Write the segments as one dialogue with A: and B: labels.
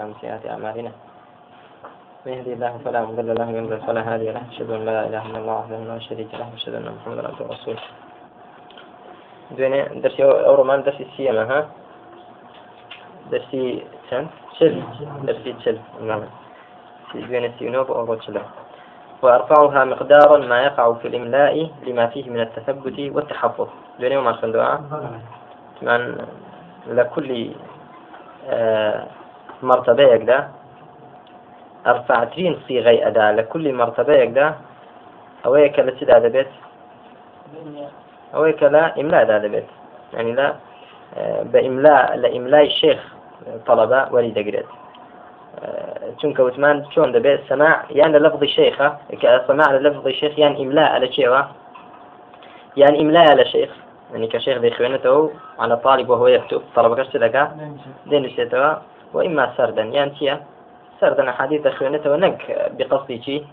A: عن سيئات أعمالنا. من يهدي الله فلا مضل له ومن يضلل فلا هادي له. أشهد أن لا إله إلا الله وحده لا شريك له وأشهد أن محمدا عبده ورسوله. دوێنێ دەرسی ئەو ڕۆمان دەرسی سیەمە ها؟ دەرسی چەند چل. دەرسی چل. دوێنێ سیونۆ بۆ ئەوڕۆ چلە وأرفعها مقدارا ما يقع في الإملاء لما فيه من التثبت والتحفظ. دوێنێ وما شندوها من لكل آه مرتبة يقدا أرفعترين صيغة أداة لكل مرتبة يقدا أو هيك لسيد هذا بيت أو هيك لا إملاء هذا بيت يعني لا بإملاء لإملاء الشيخ طلبة وليد قريت. چونکە وتمان چۆن دەبێت سماع یان لە لەفظی شيخة سماع لە لەفظی شيخ یان ئیملا لە چێوە یان ئیملا لە شيخ. يعني كشيخ دەخوێنێتەوە على طالب وهو يكتب. طلبەکەش دەکا دێنووسێتەوە وإما سردا. يعني تيا سردا حديث دەخوێنێتەوە نەک بقصدي شي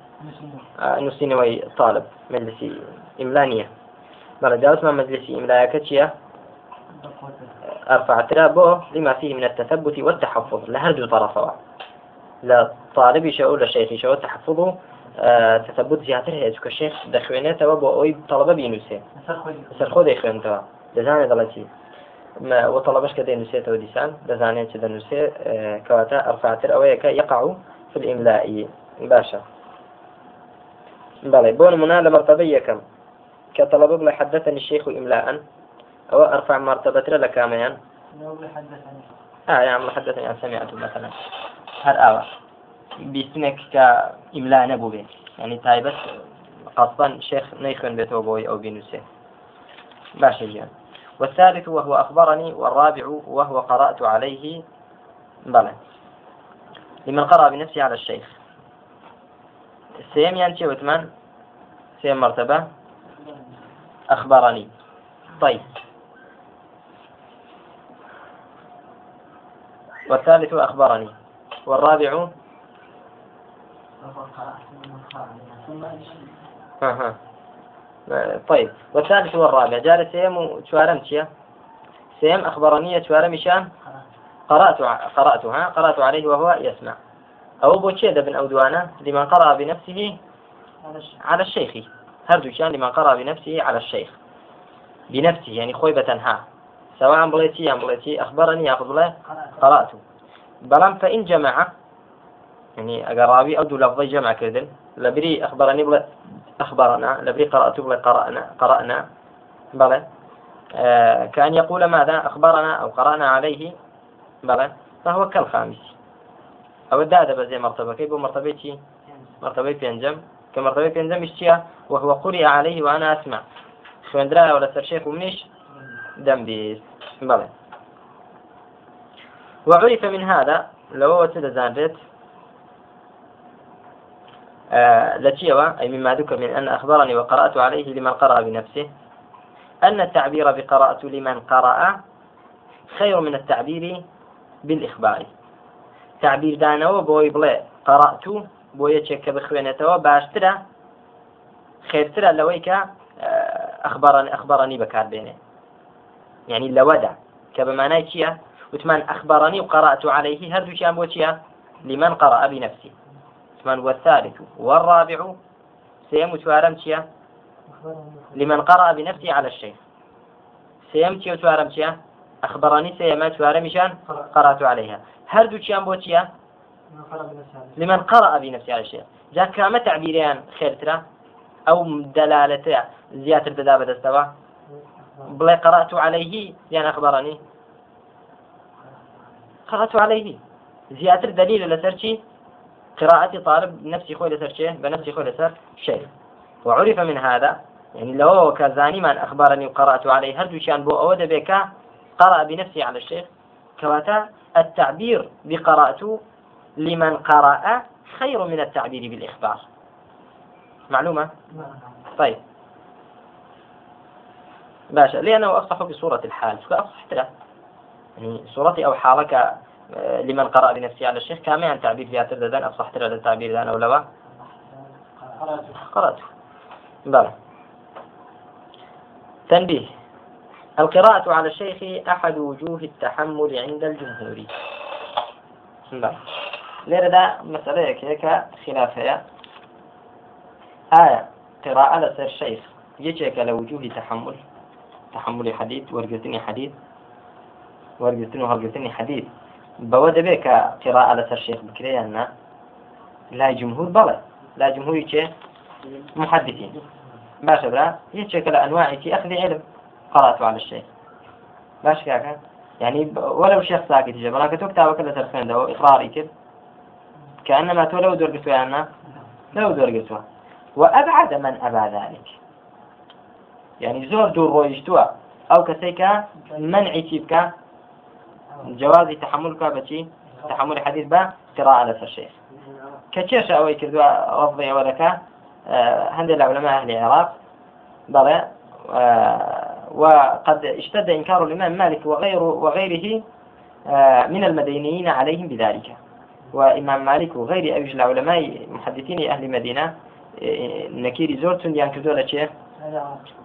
A: نووسینەوەی طالب مجلسي إملانية. بەڵە جاوزمان مجلسي إملايەکە چییە أرفع ترابه لما فيه من التثبت والتحفظ. لهرج طرفه. لا طالبي شو ولا شيخي شو تحفظه. آه تثبت زياتر هي كشيخ دخوينته وبو أوي طلبة بينوسه. سرخو دخوينته. دزانه دلتي. ما وطلبش كده نسيته وديسان دزانه كده نسي آه كواتا أرفعتر أويك يقع في الإملاء. باشا. بلى بون منا لمرتبة كم كطلب بلا حدثني الشيخ إملاء. أو أرفع مرتبة لك كاميان آه يعني حدثني عن سمعته مثلا. هر آوة بيسنك كإملاء نبو به يعني تايبت قصدا شيخ نيخن بيته بوي أو بينوسه باشا جيان. والثالث وهو أخبرني والرابع وهو قرأت عليه. بلى. لمن قرأ بنفسه على الشيخ. سيم يعني وثمان سيم مرتبة. أخبرني. طيب. والثالث أخبرني. والرابع؟ ها طيب والثالث والرابع جال سيم شوارم تشيا سيم أخبرني شوارم مشان قرأت قرأتها قرأت عليه وهو يسمع. أو بوشيد بن أودوانا لمن قرأ بنفسه على الشيخ. هردو كان لمن قرأ بنفسه على الشيخ. بنفسه يعني خويبة ها. سواء بليتي أم بليتي أخبرني. أخذ له قرأت بلام فإن جمع يعني أقرابي أو دو لفظي جمع كذن. لبري أخبرني بلا أخبرنا لبري قرأت بلا قرأنا قرأنا بلى. آه كأن يقول ماذا؟ أخبرنا أو قرأنا عليه بلى. فهو كالخامس. أو الدادة بزي مرتبة. كيف مرتبة مرتبة بينجم. كمرتبة بينجم اشتيا وهو قرئ عليه وأنا أسمع. خوێندرا ولا سەر شێخ و منیش دەم بیست بڵێ وعرف من هذا لو تدزانرت آه لتيوا أي مما ذكر من أن أخبرني وقرأت عليه لمن قرأ بنفسه. أن التعبير بقرأت لمن قرأ خير من التعبير بالإخبار. تعبير دانەوە بۆی بڵێ قەڕات و بۆ یەکێک کە بخوێنێتەوە باشترە خێرترە کە أخبرني أخبرني بكار بينه يعني لودا كبمعنى كيا وثمان أخبرني وقرأت عليه كان بوتيا لمن قرأ بنفسه. ثمان والثالث والرابع سيم توارم كيا لمن قرأ بنفسه على الشيخ. سيم تيو توارم كيا أخبرني سيما توارم مشان قرأت عليها. هردو كان بوتيا لمن قرأ بنفسه على الشيخ. جاء كام تعبيريان خير ترى أو دلالته زيادة ددا بدستوا؟ بلا قرأت عليه يعني أخبرني. قرأت عليه. زيادة دليل لسرشي قراءة طالب نفسي خوي لسرشي بنفسي خوي لسر شيء وعرف من هذا يعني لو كزاني من أخبرني وقرأت عليه هل شان بو أود بك؟ قرأ بنفسي على الشيخ. كواتا التعبير بقراءة لمن قرأ خير من التعبير بالإخبار. معلومة؟ طيب. باشا لأنه أصح بصورة الحال. فأصح له يعني صورتي أو حالك لمن قرأ بنفسه على الشيخ كما عن تعبير فيها ترددان أصحت له التعبير ذان أو لوا قرأته. بلى. تنبيه. القراءة على الشيخ أحد وجوه التحمل عند الجمهور. لا ليرة دا مسألة كيكا خلافية آية. قراءة لسر الشيخ. يجيك لوجوه تحمل. تحمل حديث ورقتني حديث. ورقتني وهرقتني حديث. بەوە دەبێت کە قراءة لەسەر شێخ بکرێن نه لا جمهور بەڵێ لا جمهوری چێ؟ محدثين باشا برا يشكل لأنواع في أخذ علم قراءته على الشيخ باش كاكا يعني ولو شيخ ساكت جبرا كتب كتابك اللي ترخين ده إقراري كده كأنما تو لو دور قسوة يعني لو دور قسوة وأبعد من أبى ذلك. يعني زور دور رويشتوه أو كسيكا منعي تيبكا جواز تحملك بشي تحمل حديث با قراءة على الشيخ كتشيش أو رفضي ولك آه هندي العلماء أهل العراق آه وقد اشتد إنكار الإمام مالك وغيره وغيره آه، من المدينيين عليهم بذلك. وإمام مالك وغير أوج العلماء محدثين أهل المدينة آه، نكير زورتون ينكدوا لك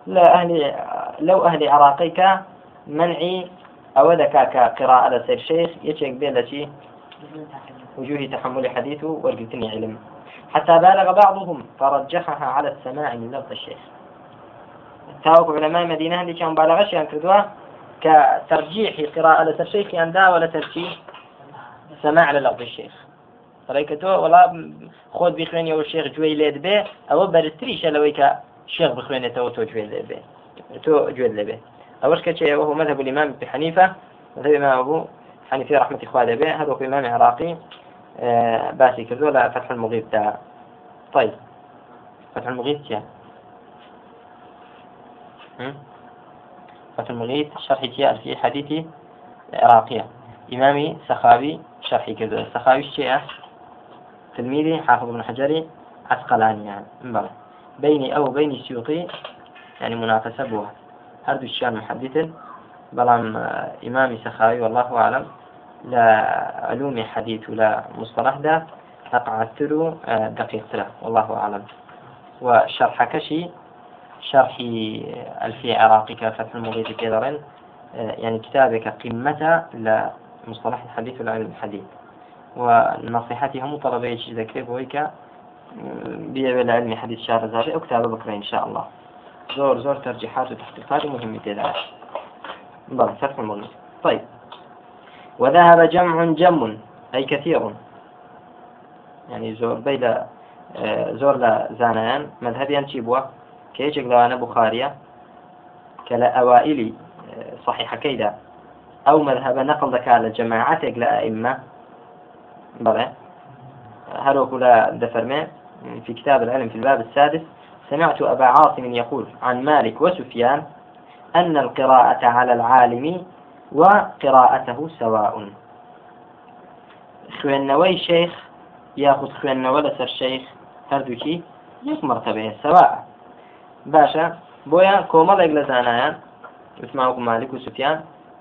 A: لا أهل لو أهل عراقيك منعي أو ذكاك قراءة على سير شيخ يشيك بين وجوه تحمل حديثه ورقتني علم. حتى بالغ بعضهم فرجحها على السماع من لفظ الشيخ. تاوك علماء مدينة اللي كان بالغش يعني كردوا كترجيح قراءة للشيخ يندا ولا ترجيح سماع للفظ الشيخ. تو والله خود بخوين يو الشيخ جوي ليد به أو برتريش لويك الشيخ بخوين تو تو جوي ليد به. تو جوي ليد أول كشيء وهو مذهب الإمام أبي حنيفة مذهب الإمام أبو حنيفة رحمة إخوانه به هذا هو إمام عراقي آه باسي كردو لا فتح المغيب تاع؟ طيب. فتح المغيب تاع فتح المغيث شرح تيار في حديث عراقية إمامي سخاوي شرح كذا. سخاوي الشيء تلميذي حافظ بن حجري عسقلاني يعني. بيني أو بين السيوطي يعني منافسة بوها هردو الشيان محدث بلام إمامي سخاوي والله أعلم. لا علوم حديث ولا مصطلح ده له آه، دقيق له والله أعلم. وشرح كشي شرح ألفية عراقي كفتح المغيث كذرن يعني كتابك قمة لمصطلح الحديث والعلم الحديث. ونصيحتي هم طلبة ذكري بويك بيع العلم حديث شهر زاري أكتاب بكرة إن شاء الله. زور زور ترجيحات وتحقيقات مهمة كذا بل فتح المغيث طيب. وذهب جمع جم أي كثير. يعني زور بيلا زور لا زانيان. مذهبيا تشيبوا كيشك لوانا بخارية. كلا أوائلي صحيح كيدا. أو مذهب نقل ذكاء لجماعتك لأئمة بلى. هروك لا دفرمي. في كتاب العلم في الباب السادس. سمعت أبا عاصم يقول عن مالك وسفيان أن القراءة على العالم وقراءته سواء. خوێندنەوەی شيخ ياخذ خوێندنەوە لەسەر شيخ هەردووکی يك مرتبة سواء. باشە بۆیە کۆمەڵێک لە زانایان وسماوكم مالك وسفيان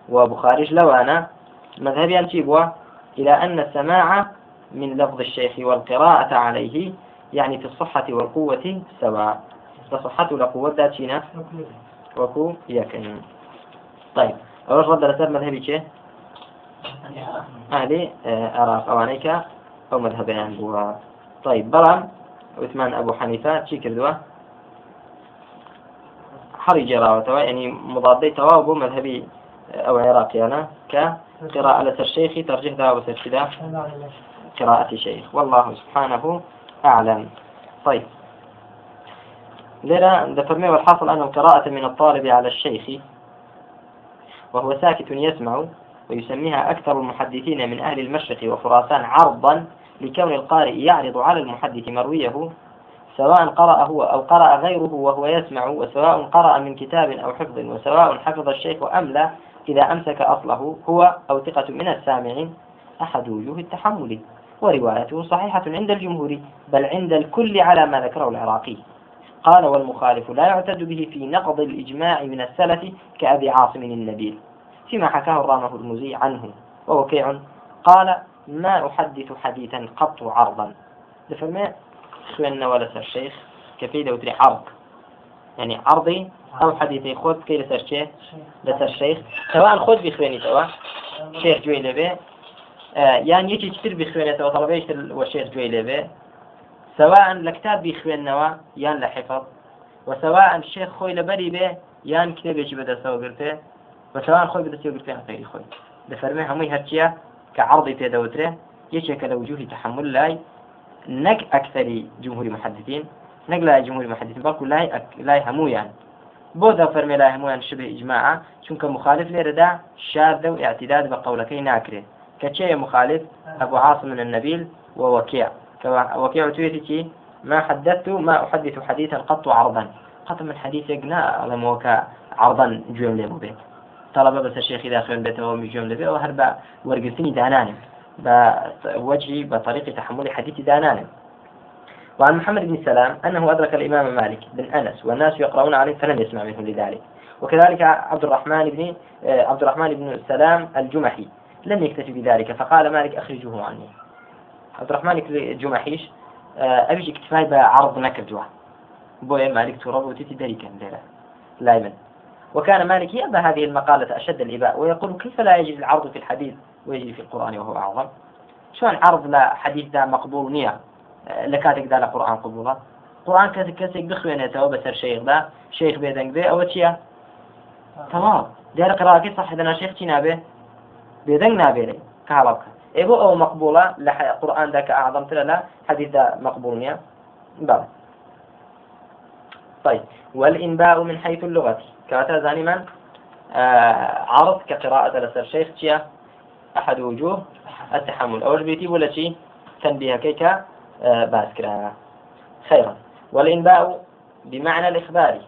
A: وبخاريش لوانا مذهبيان چی بوا؟ إلى أن السماع من لفظ الشيخ والقراءة عليه يعني في الصحة والقوة سواء. فصحة لقوة ذاتنا وكو يكن طيب أول رد لسر مذهبي شيء؟ أهلي أراق أوانيك أو مذهبيان بوا طيب برام عثمان أبو حنيفة شي كردوه؟ حري جراوة يعني مضادي تواب مذهبي أو عراقي أنا كقراءة الشيخ ترجح ذا وترشدا قراءة شيخ. والله سبحانه أعلم. طيب. لذا ذكرنا والحاصل أنه قراءة من الطالب على الشيخ وهو ساكت يسمع ويسميها أكثر المحدثين من أهل المشرق وخراسان عرضا لكون القارئ يعرض على المحدث مرويه سواء قرأ هو أو قرأ غيره وهو يسمع وسواء قرأ من كتاب أو حفظ وسواء حفظ الشيخ أم لا إذا أمسك أصله هو أو ثقة من السامعين أحد وجوه التحمل. وروايته صحيحة عند الجمهور بل عند الكل على ما ذكره العراقي. قال والمخالف لا يعتد به في نقض الإجماع من السلف كأبي عاصم النبيل. فيما حكاه الرامة المزي عنه. ووكيع قال ما أحدث حديثا قط عرضا. لفما خوێندنەوە ولا شەیخ کە پێی دەوتری عرض. يعني عرضي أو حديثي خود كي لسر شيخ؟ لسر شيخ. سواء خود بخويني توا شيخ جوي لبي یان یەکێکی تر بخوێنێتەوە تەڵبێشتر وەشێر گوێی لێبێ سواء لە کتاب بخوێنەوە یان لە حفظ وسواء شێخ خۆی لەبەری بێ یان کتێبێکی بەدەستەوە گرتێ. بەسەوان خۆی بەدەستی گرتێ هەتەری خۆی. دەفەرمێ هەمووی هەرچیە کە عرضی پێدەوترێ یەکێکە لە وجوهی تحمل لای نەک ئەکثری جمهوری محدثین نەک لای جمهوری محدثین بەڵکو لای لای هەمویان بۆ دا فەرمێ لای هەمویان شبه ئیجماع چونکە مخالف لێرەدا شاردە و اعتداد بە قولەکەی ناکرێت چێە مخالف ئەبو عاصم النبيل ووكيع وكيع. تويتي ما حدثت ما أحدث حديثا قط عرضا. قط من حديث يقنا على موكا عرضا جوم لي طلب بس الشيخ إذا خير بيته ومجوم لي وهربا ورقلتني دانانم. بوجهي بطريقة تحمل حديث دانان وعن محمد بن سلام أنه أدرك الإمام مالك بن أنس والناس يقرؤون عليه فلم يسمع منه لذلك. وكذلك عبد الرحمن بن آه، عبد الرحمن بن سلام الجمحي. لم يكتفي بذلك فقال مالك أخرجوه عني. عبد الرحمن الجمحيش آه، أبيش اكتفاي بعرض نكر بويا مالك تراب وتتي دريكا لا يمن وكان مالك يأبى هذه المقالة أشد الإباء ويقول كيف لا يجري العرض في الحديث ويجري في القرآن وهو أعظم؟ شلون عرض لا حديث ذا مقبول نية؟ لكاتك ذا القرآن قبوله. قرآن كاتك كاتك بخوينته بسر شيخ ذا شيخ بيدنك بي أو تشيا؟ تمام. دير قراءة صح إذا شيخ تينا به بيدنك نابيري كهربك إبو أو مقبولة لقرآن ذاك أعظم تلا لا حديث ذا مقبول نية بلى. طيب. والإنباء من حيث اللغة. كاتا زاني من؟ آه عرض كقراءة لسر شيخ تيا أحد وجوه. التحمل. أوش بيتي ولا شيء تنبيه كيكا. آه باسكرا خيرا. والإنباء بمعنى الإخبار.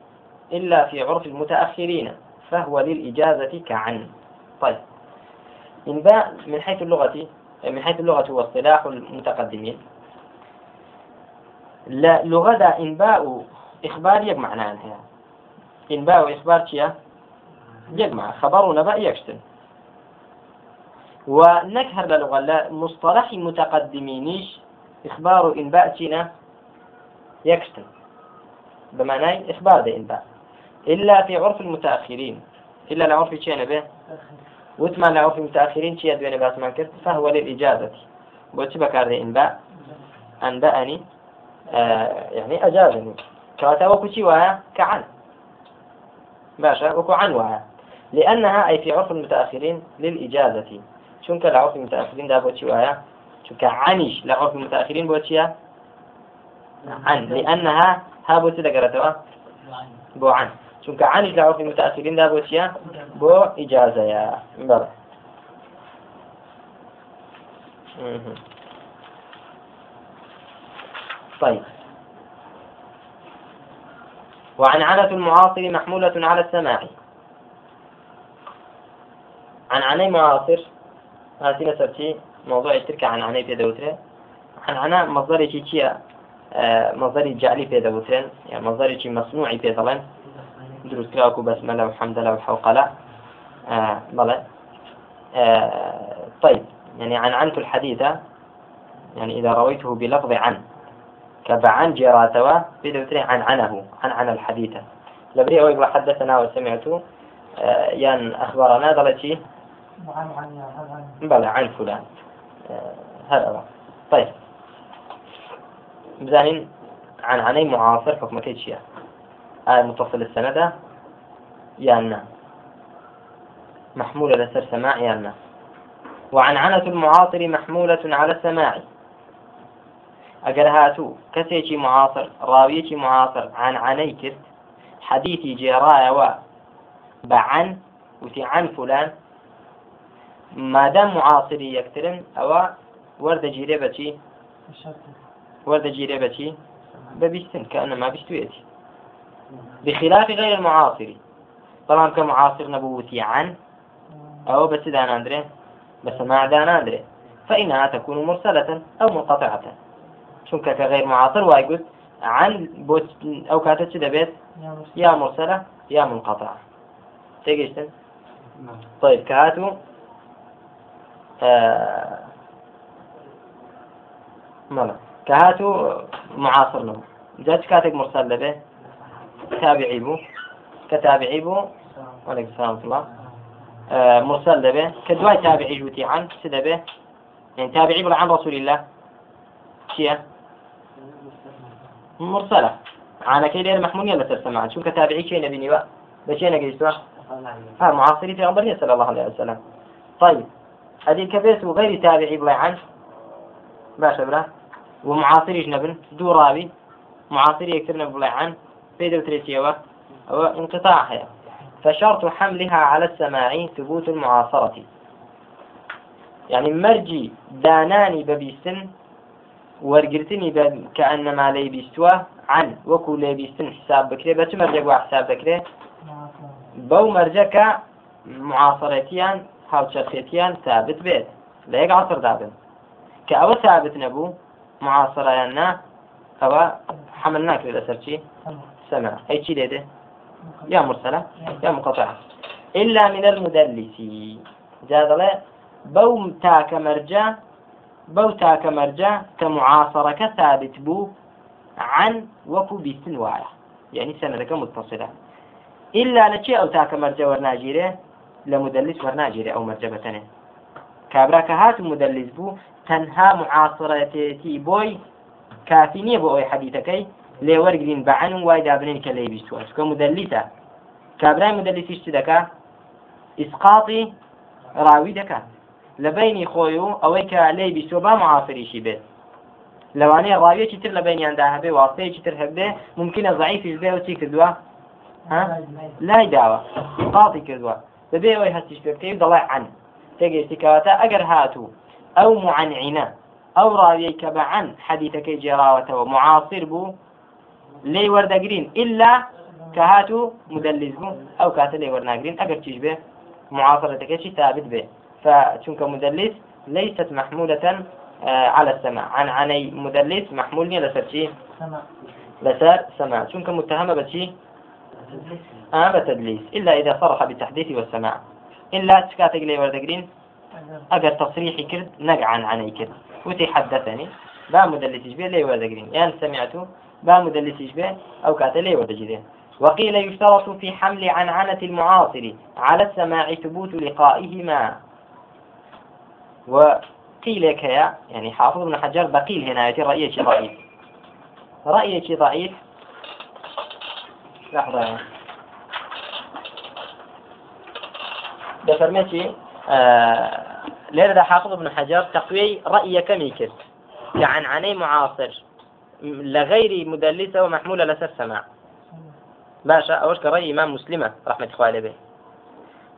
A: إلا في عرف المتأخرين فهو للإجازة كعن. طيب. إنباء من حيث اللغة من حيث اللغة هو اصطلاح المتقدمين. لا لغة إنباء إخبار يجمع عنها إنباء وإخبار تيا يجمع. خبر ونبأ يكشتن. ونكهر للغة لا مصطلح متقدمينيش إخبار إنباء تينا يكشتن. بمعنى إخبار ده إنباء. إلا في عرف المتأخرين. إلا لعرف تينا به؟ وثمان لعرف المتأخرين تيا دوين بات ما كرت فهو للإجازة. بوتي بكار إنباء أنبأني آه يعني أجازني. كواتا وكتي وها كعن. باشا وكو عن وها لأنها أي في عرف المتأخرين للإجازة. چونکە لە عرفی متأخریندا بۆچی وایە چونکە عنیش لە عرفی متأخرین بۆچیە عن. لأنها ها چ دەگەرێتەوە بۆ عن. چونکە عنیش لە عرفی متأخریندا بۆچیە؟ بۆ ئیجازەیە بەڵێ. طيب. وعن عنة المعاصر محمولة على السماع عن عني معاصر هاتي سرتي موضوع تركة عن عني في دوترين عن عنا مصدري شيء آه، مصدري جعلي في دوترين يعني مصدري مصنوعي في ظلن دروس كراكو بسملة وحمد لله وحوقلة آه بلى. آه طيب يعني عن عنت الحديثة يعني إذا رويته بلفظ عن كبعن جراتوا بدوترين عن عنه عن عن الحديثة لبري أو حدثنا وسمعته آه ين أخبرنا ضلتي بلى عن فلان. هذا طيب. بزانين عن عني معاصر حكم كيشيا آه متصل السندة يالنا. محمولة لسر سماع يالنا. وعن عنة المعاصر محمولة على السماع. أجر هاتو كسيتي معاصر راويتي معاصر عن عني كرت حديثي جيرايا و بعن وتي عن فلان. مادام معاصری یەکترن ئەوە وەردەگیرێ بەچی وەردەگیرێ بەچی ببیستن کە ئەنەما بیستوێتی بخلاف غير المعاصر. طبعا كمعاصر نبوتي عن أو بس داناندري بسماع داناندري فإنها تكون مرسلة أو منقطعة. شنك كغير معاصر وايقول عن بوت أو كاتت بيت؟ يا مرسلة. يا منقطعة. تيجيشتن؟ طيب كهاتو مالا. كهاتو معاصر له جات كاتك مرسل لبه تابعي بو كتابعي بو. عليك السلام الله. آه مرسل لبه كدواي تابعي جوتي عن سدبه يعني تابعي عن رسول الله. شيء مرسلة. عنا كي محمول يلا ترسمع شو كتابعي شيء نبيني بقى بشيء نقيسوا ها معاصري في غنبرية صلى الله عليه وسلم. طيب. هذه كبيس وغير تابعي بلا عن. باشا برا. ومعاصري جنبن دو راوي معاصري يكتبنا بلا عن. في دوتريتي هو انقطاع هي فشرط حملها على السماع ثبوت المعاصرة. يعني مرجي داناني ببيستن ورقرتني كأنما لي بيستوا عن وكو لي بيستن حساب بكري بس مرجع حساب بكري. بو مرجع معاصرتيان هاوچەرخێتیان ثابت بێت لە یەک عصر دابن. کە ثابت نەبوو معاصرەیاننا ئەوە حمل ناکرێت لەسەر چی سمع. أي شيء ليده يا مرسلة يا مقطعة إلا من المدلس. جاد له بو تاك مرجع بو تاك مرجع كمعاصرة ثابت بو عن وكو بيستن واعي يعني سندك متصلة. إلا لشيء أو تاك مرجع ورناجيره لمدلس ورناجري أو مرجبة كابرا كهات مدلس بو تنها معاصرتي بوي لێ وەرگین بە عن وای دابنین کە لەی بیستوە چکە مدەلیتە؟ کابرای مدەلیتیش چ دەکات ئیسقاتی ڕاوی دەکات لە بینی خۆی و ئەوەی کە لەی بیستوە با معافریشی بێت. لەوانەیە ڕاویەکی تر لە بینیاندا هەبێ واستەیەکی تر هەبێ ممکنە ضعیفیش بێ و چی کردووە؟ لای داوە. قاتی کردووە. دەبێ ئەوەی هەستیش پێ دەڵای عن تێگەیشتیکەوەتە ئەگەر هاتوو ئەو معنعینە ئەو ڕاویەی کە بە عن حەدیتەکەی جێراوەتەوە معاصر بوو لێی وەردەگرین إلا کە هاتوو مدلس بوو ئەو کاتە لێ وەرناگرین ئەگەر چیش بێ معاصرتەکەشی ثابت بێ فچونکە مدلس ليست محمولة على السماع عن عني مدلس محمول لسر شي؟ لسر سماع شنك متهمة بشي؟ آه بتدليس. إلا إذا صرح بالتحديث والسماع. إلا تكاتق لي وردقرين أجر تصريحي كرد. نقعا عني كرد. وتي حدثني با مدلس به لي وردقرين يعني سمعته با مدلس به أو كات لي وردقرين وقيل يشترط في حمل عنعنة المعاصر على السماع ثبوت لقائهما. وقيل كيا يعني حافظ بن حجر بقيل هنا رأيه ضعيف؟ رأيه ضعيف؟ لحظة دفرمتي آه حافظ ابن حجر تقوي رأي كم كعن عني معاصر. لغير مدلسة ومحمولة لسر سماع. باشا أوش كرأي إمام مسلمة رحمة الله به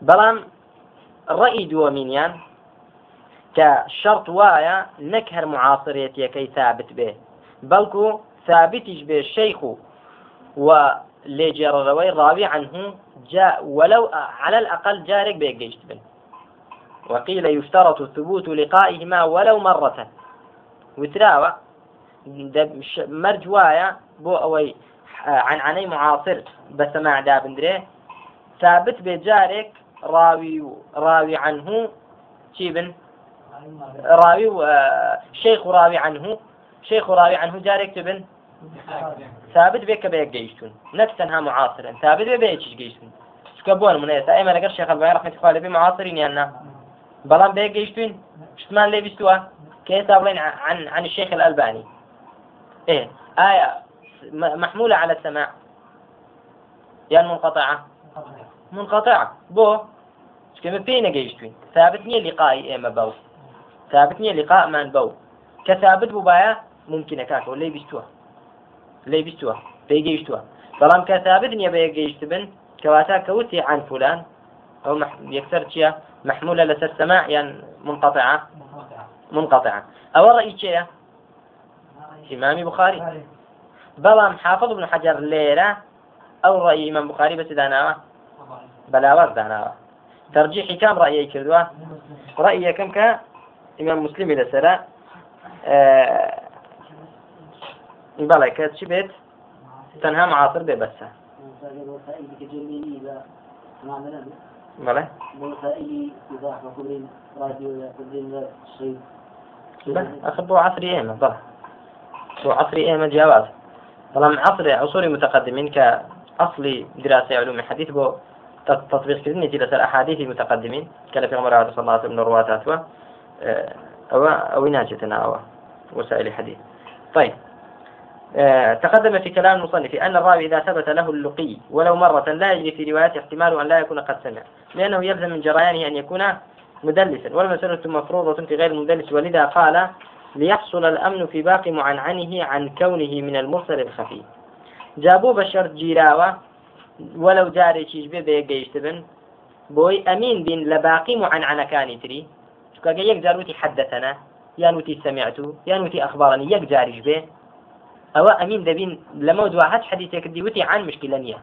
A: بلام رأي دوامينيان كشرط وايا نكهر معاصريتي كي ثابت به. بلكو ثابتش به الشيخ و روي راوي عنه جاء ولو على الأقل جارك بيك بن وقيل يشترط ثبوت لقائهما ولو مرة. وتراوى مرجوايا بو أوي عن عني معاصر بسماع دابندري ثابت بجارك راوي راوي عنه. شيبن راوي شيخ راوي عنه. شيخ راوي عنه جارك تبن ثابت کە بەیەک گەیشتون نەک تەنها معاصرن. ثابت بێ بەیەکیش گەیشتون چکە بۆن من ئێستا ئێمە لەگەر شێخ البانی رحمەتی خوا لەبێ معاصرین یاننا بەڵام بەیەک گەیشتوین شتمان کە ئێستا بڵێن عن عن الشيخ الألباني. إيه. آية محمولة على السماع. يعني منقطعة منقطعة. بو. كما بين جيشتوين ثابت نية لقاء إما بو. ثابت نية لقاء من بو. كثابت ببايا ممكن كاكو لي بيستوه لي بيستوى بيجيشتوى بەڵام کە ثابت نییە بە بن. کەواتە کەوتی عن. يكثر شيء محمولة لسر سماع يعني منقطعة. منقطعة. أو رأي شيء إمام بخاري. بلام حافظ ابن حجر ليلة أو رأي إمام بخاري بس داناوة. بلاوات داناوة. ترجيح كم رأيي كردوا؟ رأيي كم كإمام مسلم لسرا آه بەڵێ کە چی بێت تەنها معاصر بێ بەڵێ أخذ بو عصري إيمة بلى بو عصري إيمة جواز بەڵام عصر عصور متقدمين كأصل دراسة علوم الحديث بو تطبيق كذني لسر أحاديث المتقدمين. كان في عمر صلى الله عليه وسلم رواتاتها أو أو ناجتنا أو وسائل حديث طيب. آه تقدم في كلام المصنف أن الراوي إذا ثبت له اللقي ولو مرة لا يجري في روايته احتمال أن لا يكون قد سمع لأنه يلزم من جريانه أن يكون مدلسا والمسألة مفروضة في غير المدلس ولذا قال ليحصل الأمن في باقي معنعنه عن كونه من المرسل الخفي. جابوا بشرط جيراوة ولو جاري شيش بي بن بوي أمين بين لباقي معنعنكاني تري شكا يك جاروتي حدثنا يانوتي سمعت يانوتي أخبرني يك جاريش به أو أمين دبين لما واحد حديثك ديوتي عن مشكلة نية.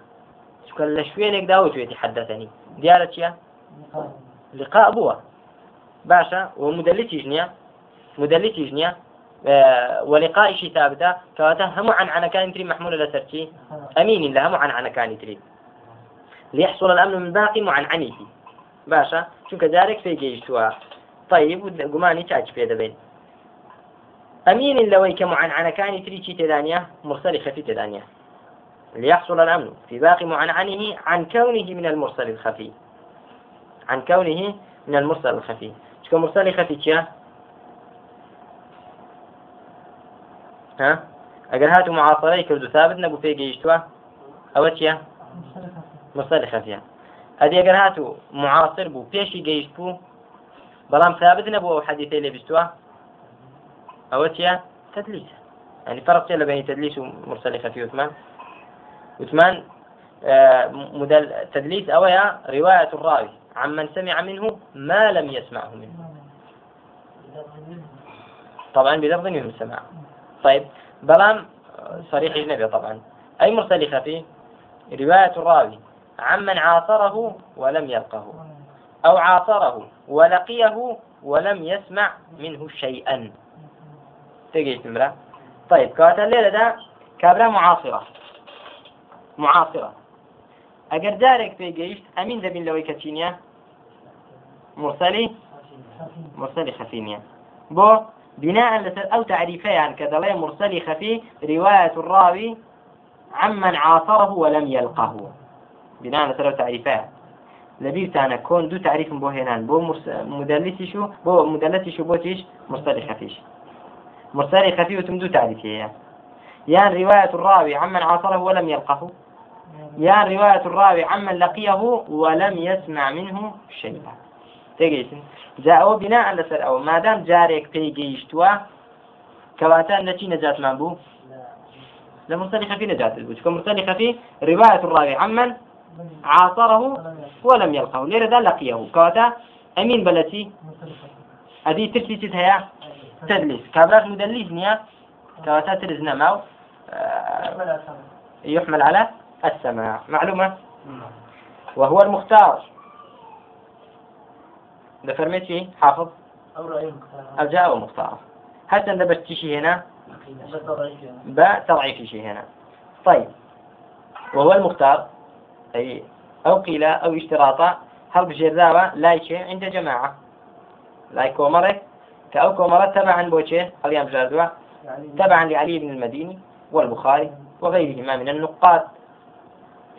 A: شكا لشوينك داوتي حدثني. ديارة يا لقاء بوه باشا ومدلتي جنيا ولقاء شي ثابتة كواتا هم عن عن كان تري محمولة لسرتي أمين لها عن عن كان تري ليحصل الأمن من باقي عن عنيتي باشا شو كذلك في جيشتوا؟ طيب قماني تاج في دبين أمين لوي كمعن عن كان تري شي تدانيا مرسل خفي تدانيا ليحصل الأمن في باقي معنعنه عن كونه من المرسل الخفي. عن كونه من المرسل الخفي. شكو مرسل خفي كيا ها؟ اگر هاتو معاصرة كردو ثابت نبو في جيشتوا أو چيا مرسل خفيا هذه اگر هاتو معاصر بو جيشت بو بلام ثابت نبو أو حديثي بستوا أو چيا تدليس يعني فرق بين تدليس ومرسل خفي عثمان عثمان آه مدل تدليس أو يا رواية الراوي عمن سمع منه ما لم يسمعه منه. طبعا بلفظ من السماع طيب بلام صريح النبي طبعا. أي مرسل خفي رواية الراوي. عمن عاصره ولم يلقه أو عاصره ولقيه ولم يسمع منه شيئا. تجي تمرة. طيب كواتا الليلة ده كابرا معاصرة. معاصرة. ئەگەر جارێک پێگەیشت ئەمین دەبین لەوەی کەچینە مرسلی مرسلی خفینیە بۆ بناء لسر أو تعريفيان كدلي مرسل خفي رواية الراوي عمن عاصره ولم يلقه. بناء لسر أو تعريفيان لبيرتانا كون دو تعريف بو هنان بو مدلسي شو بو مدلسي شو بو تيش مرسل خفيش. مرسل خفي وتم دو تعريفية. يعني رواية الراوي عمن عاصره ولم يلقه. يا رواية الراوي عمن لقيه ولم يسمع منه شيئا. تيجيتن جاءوا بناء لسر أو ما دام جارك بيجيشتوا كواتان نتي نجات من بو لمرسل خفي نجات البوش كمرسل خفي رواية الراوي عمن عاصره ولم يلقه ليرة ذا لقيه كواتا أمين بلتي هذه ترسي هي تدليس كابلات مدلس نيا كواتا ترزنا معه آه، يحمل على السماع معلومة؟ وهو المختار. ده فرميتي حافظ؟ أو جاء المختار حتى ده بتشي هنا؟ باء تضعيف شيء هنا. طيب. وهو المختار. أي أو قيل أو اشتراطا. هل بجرابة لايكي عند جماعة. لايك كومرة كأو كومرة تبعا بوشي اليوم جاردوا تبعا لعلي بن المديني والبخاري وغيرهما من النقاد.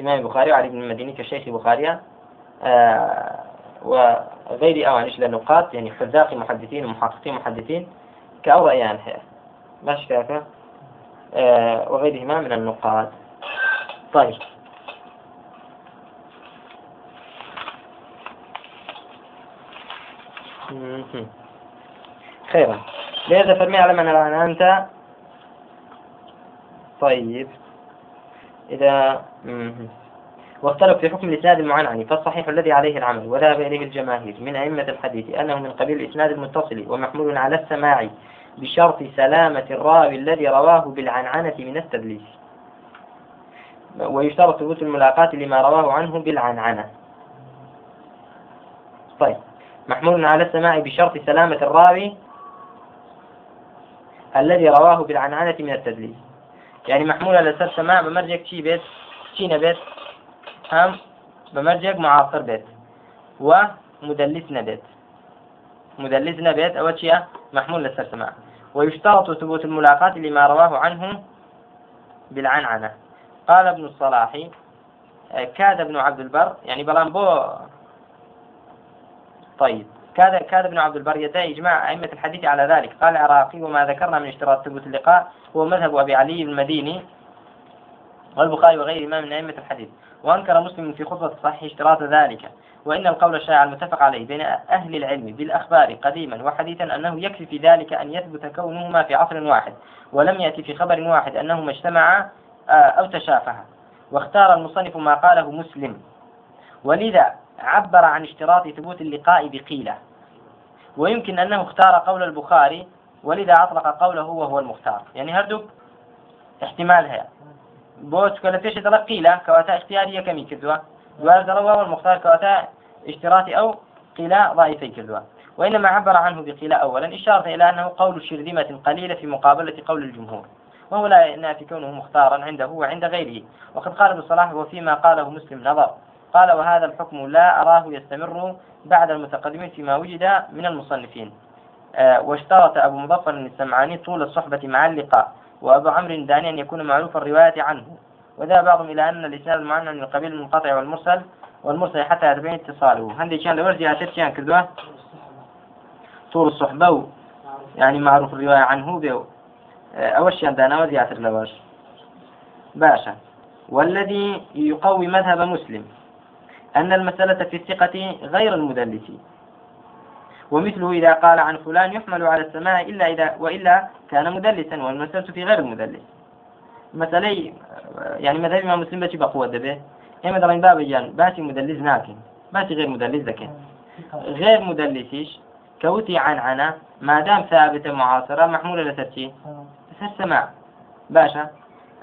A: إمام البخاري وعلي بن المديني كشيخ البخاري. آه وغير أوانش للنقاط يعني حذاق محدثين ومحققين محدثين كأو رأيان ماشي كافة آه وغيرهما من النقاط طيب. خيرا. لذا فرمي على من أنت. طيب. إذا واختلف في حكم الإسناد المعنعن فالصحيح الذي عليه العمل وذهب إليه الجماهير من أئمة الحديث أنه من قبيل الإسناد المتصل ومحمول على السماع بشرط سلامة الراوي الذي رواه بالعنعنة من التدليس. ويشترط ثبوت الملاقاة لما رواه عنه بالعنعنة. طيب محمول على السماع بشرط سلامة الراوي الذي رواه بالعنعنة من التدليس. يعني محمولة لسر سماع بمرجك شي بيت شي نبيت هم بمرجك معاصر بيت ومدلس نبيت مدلس نبيت ئەوە شيء محمول لەسەر سماع. ويشترط ثبوت الملاقاة لما رواه عنه بالعنعنة. قال ابن الصلاح كاد ابن عبد البر يعني بلان بو طيب كاد كاد ابن عبد البر يدعي إجماع أئمة الحديث على ذلك. قال العراقي وما ذكرنا من اشتراط ثبوت اللقاء هو مذهب علي بن المديني والبخاري وغيره من أئمة الحديث. وأنكر مسلم في خطبة الصحيح اشتراط ذلك وإن القول الشائع المتفق عليه بين أهل العلم بالأخبار قديما وحديثا أنه يكفي في ذلك أن يثبت كونهما في عصر واحد ولم يأتي في خبر واحد أنهما اجتمعا آه، أو تشافها. واختار المصنف ما قاله مسلم. ولذا عبر عن اشتراط ثبوت اللقاء بقيلة. ويمكن أنه اختار قول البخاري ولذا أطلق قوله وهو المختار. يعني هردوك احتمال هي بوت كلا فيش قيلة كواتا اختيارية كمي كدوا دوار وهو المختار كواتا اشتراطي أو قيلة ضعيفي كدوا وإنما عبر عنه بقيلة أولا إشارة إلى أنه قول شرذمة قليلة في مقابلة قول الجمهور. وهو لا ينافي كونه مختارا عنده وعند غيره. وقد قال ابن صلاح وفيما قاله مسلم نظر. قال وهذا الحكم لا أراه يستمر بعد المتقدمين فيما وجد من المصنفين. آه واشترط أبو مظفر السمعاني طول الصحبة مع اللقاء. وأبو عمرو الداني أن يكون معروف الرواية عنه. وذهب بعضهم إلى أن الإسناد المعنى من القبيل المنقطع والمرسل والمرسل حتى يتبين اتصاله. هندي كان لورجي عتت كان طول الصحبة يعني معروف الرواية عنه بيو. أوش دانا وزياتر لوش باشا. والذي يقوي مذهب مسلم أن المسألة في الثقة غير المدلس ومثله إذا قال عن فلان يحمل على السماع إلا إذا وإلا كان مدلسا والمسألة في غير المدلس. مسألة يعني مذهب الإمام مسلم بشي بقوة دبه. هي مثلا باب جان باشي مدلس ناكن باشي غير مدلس ذكي غير مدلسيش كوتي عن عنا ما دام ثابتة معاصرة محمولة لسر لسر سماع. باشا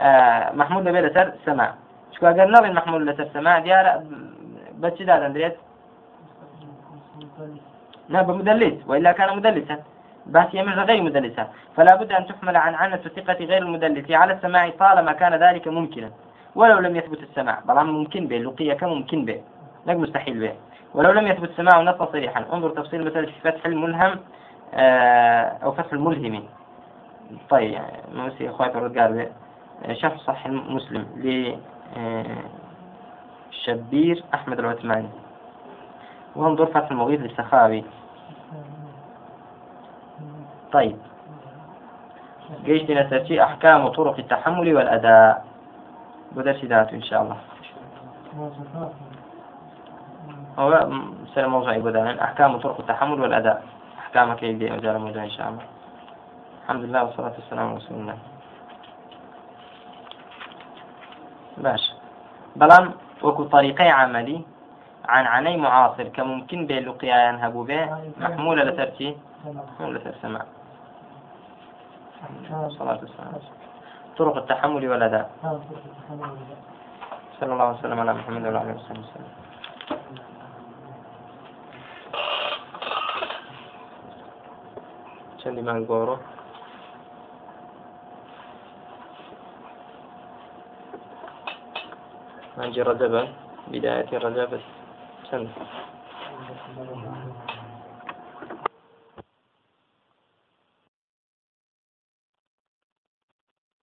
A: آه محمول لبي لسر سماع. شكو أقر نظر محمول لسر سماع؟ ديار بس شدا دندريت لا بمدلس وإلا كان مدلسا. بس يمر غير مدلسا. فلا بد أن تحمل عن عنة الثقة غير المدلس. على السماع طالما كان ذلك ممكنا. ولو لم يثبت السماع. طبعا ممكن به لقية كممكن به. لا مستحيل به. ولو لم يثبت السماع نصا صريحا. انظر تفصيل مثلا في فتح الملهم آه، أو فتح الملهم. طيب موسي أخواتي الرجال شرح صحيح مسلم ل آه، أحمد العثماني. وانظر فتح المغيث للسخاوي. طيب. جيش نسرتي أحكام طرق التحمل والأداء. بدرس ذاته إن شاء الله. هو سر موضوع بدانا أحكام طرق التحمل والأداء. أحكام كيف مجال موضوع إن شاء الله. الحمد لله والصلاة والسلام على رسول الله. باش. بلان وكو طريقي عملي. عن عني معاصر كممكن بين لقيا ينهبوا به. محمولة لترتي محمولة لترسمع صلاة والسلام. طرق التحمل والأداء صلى الله وسلم على محمد وعلى آله وصحبه وسلم. چندی من گۆڕۆ مانجی ڕەجەبە بداية رجب চলো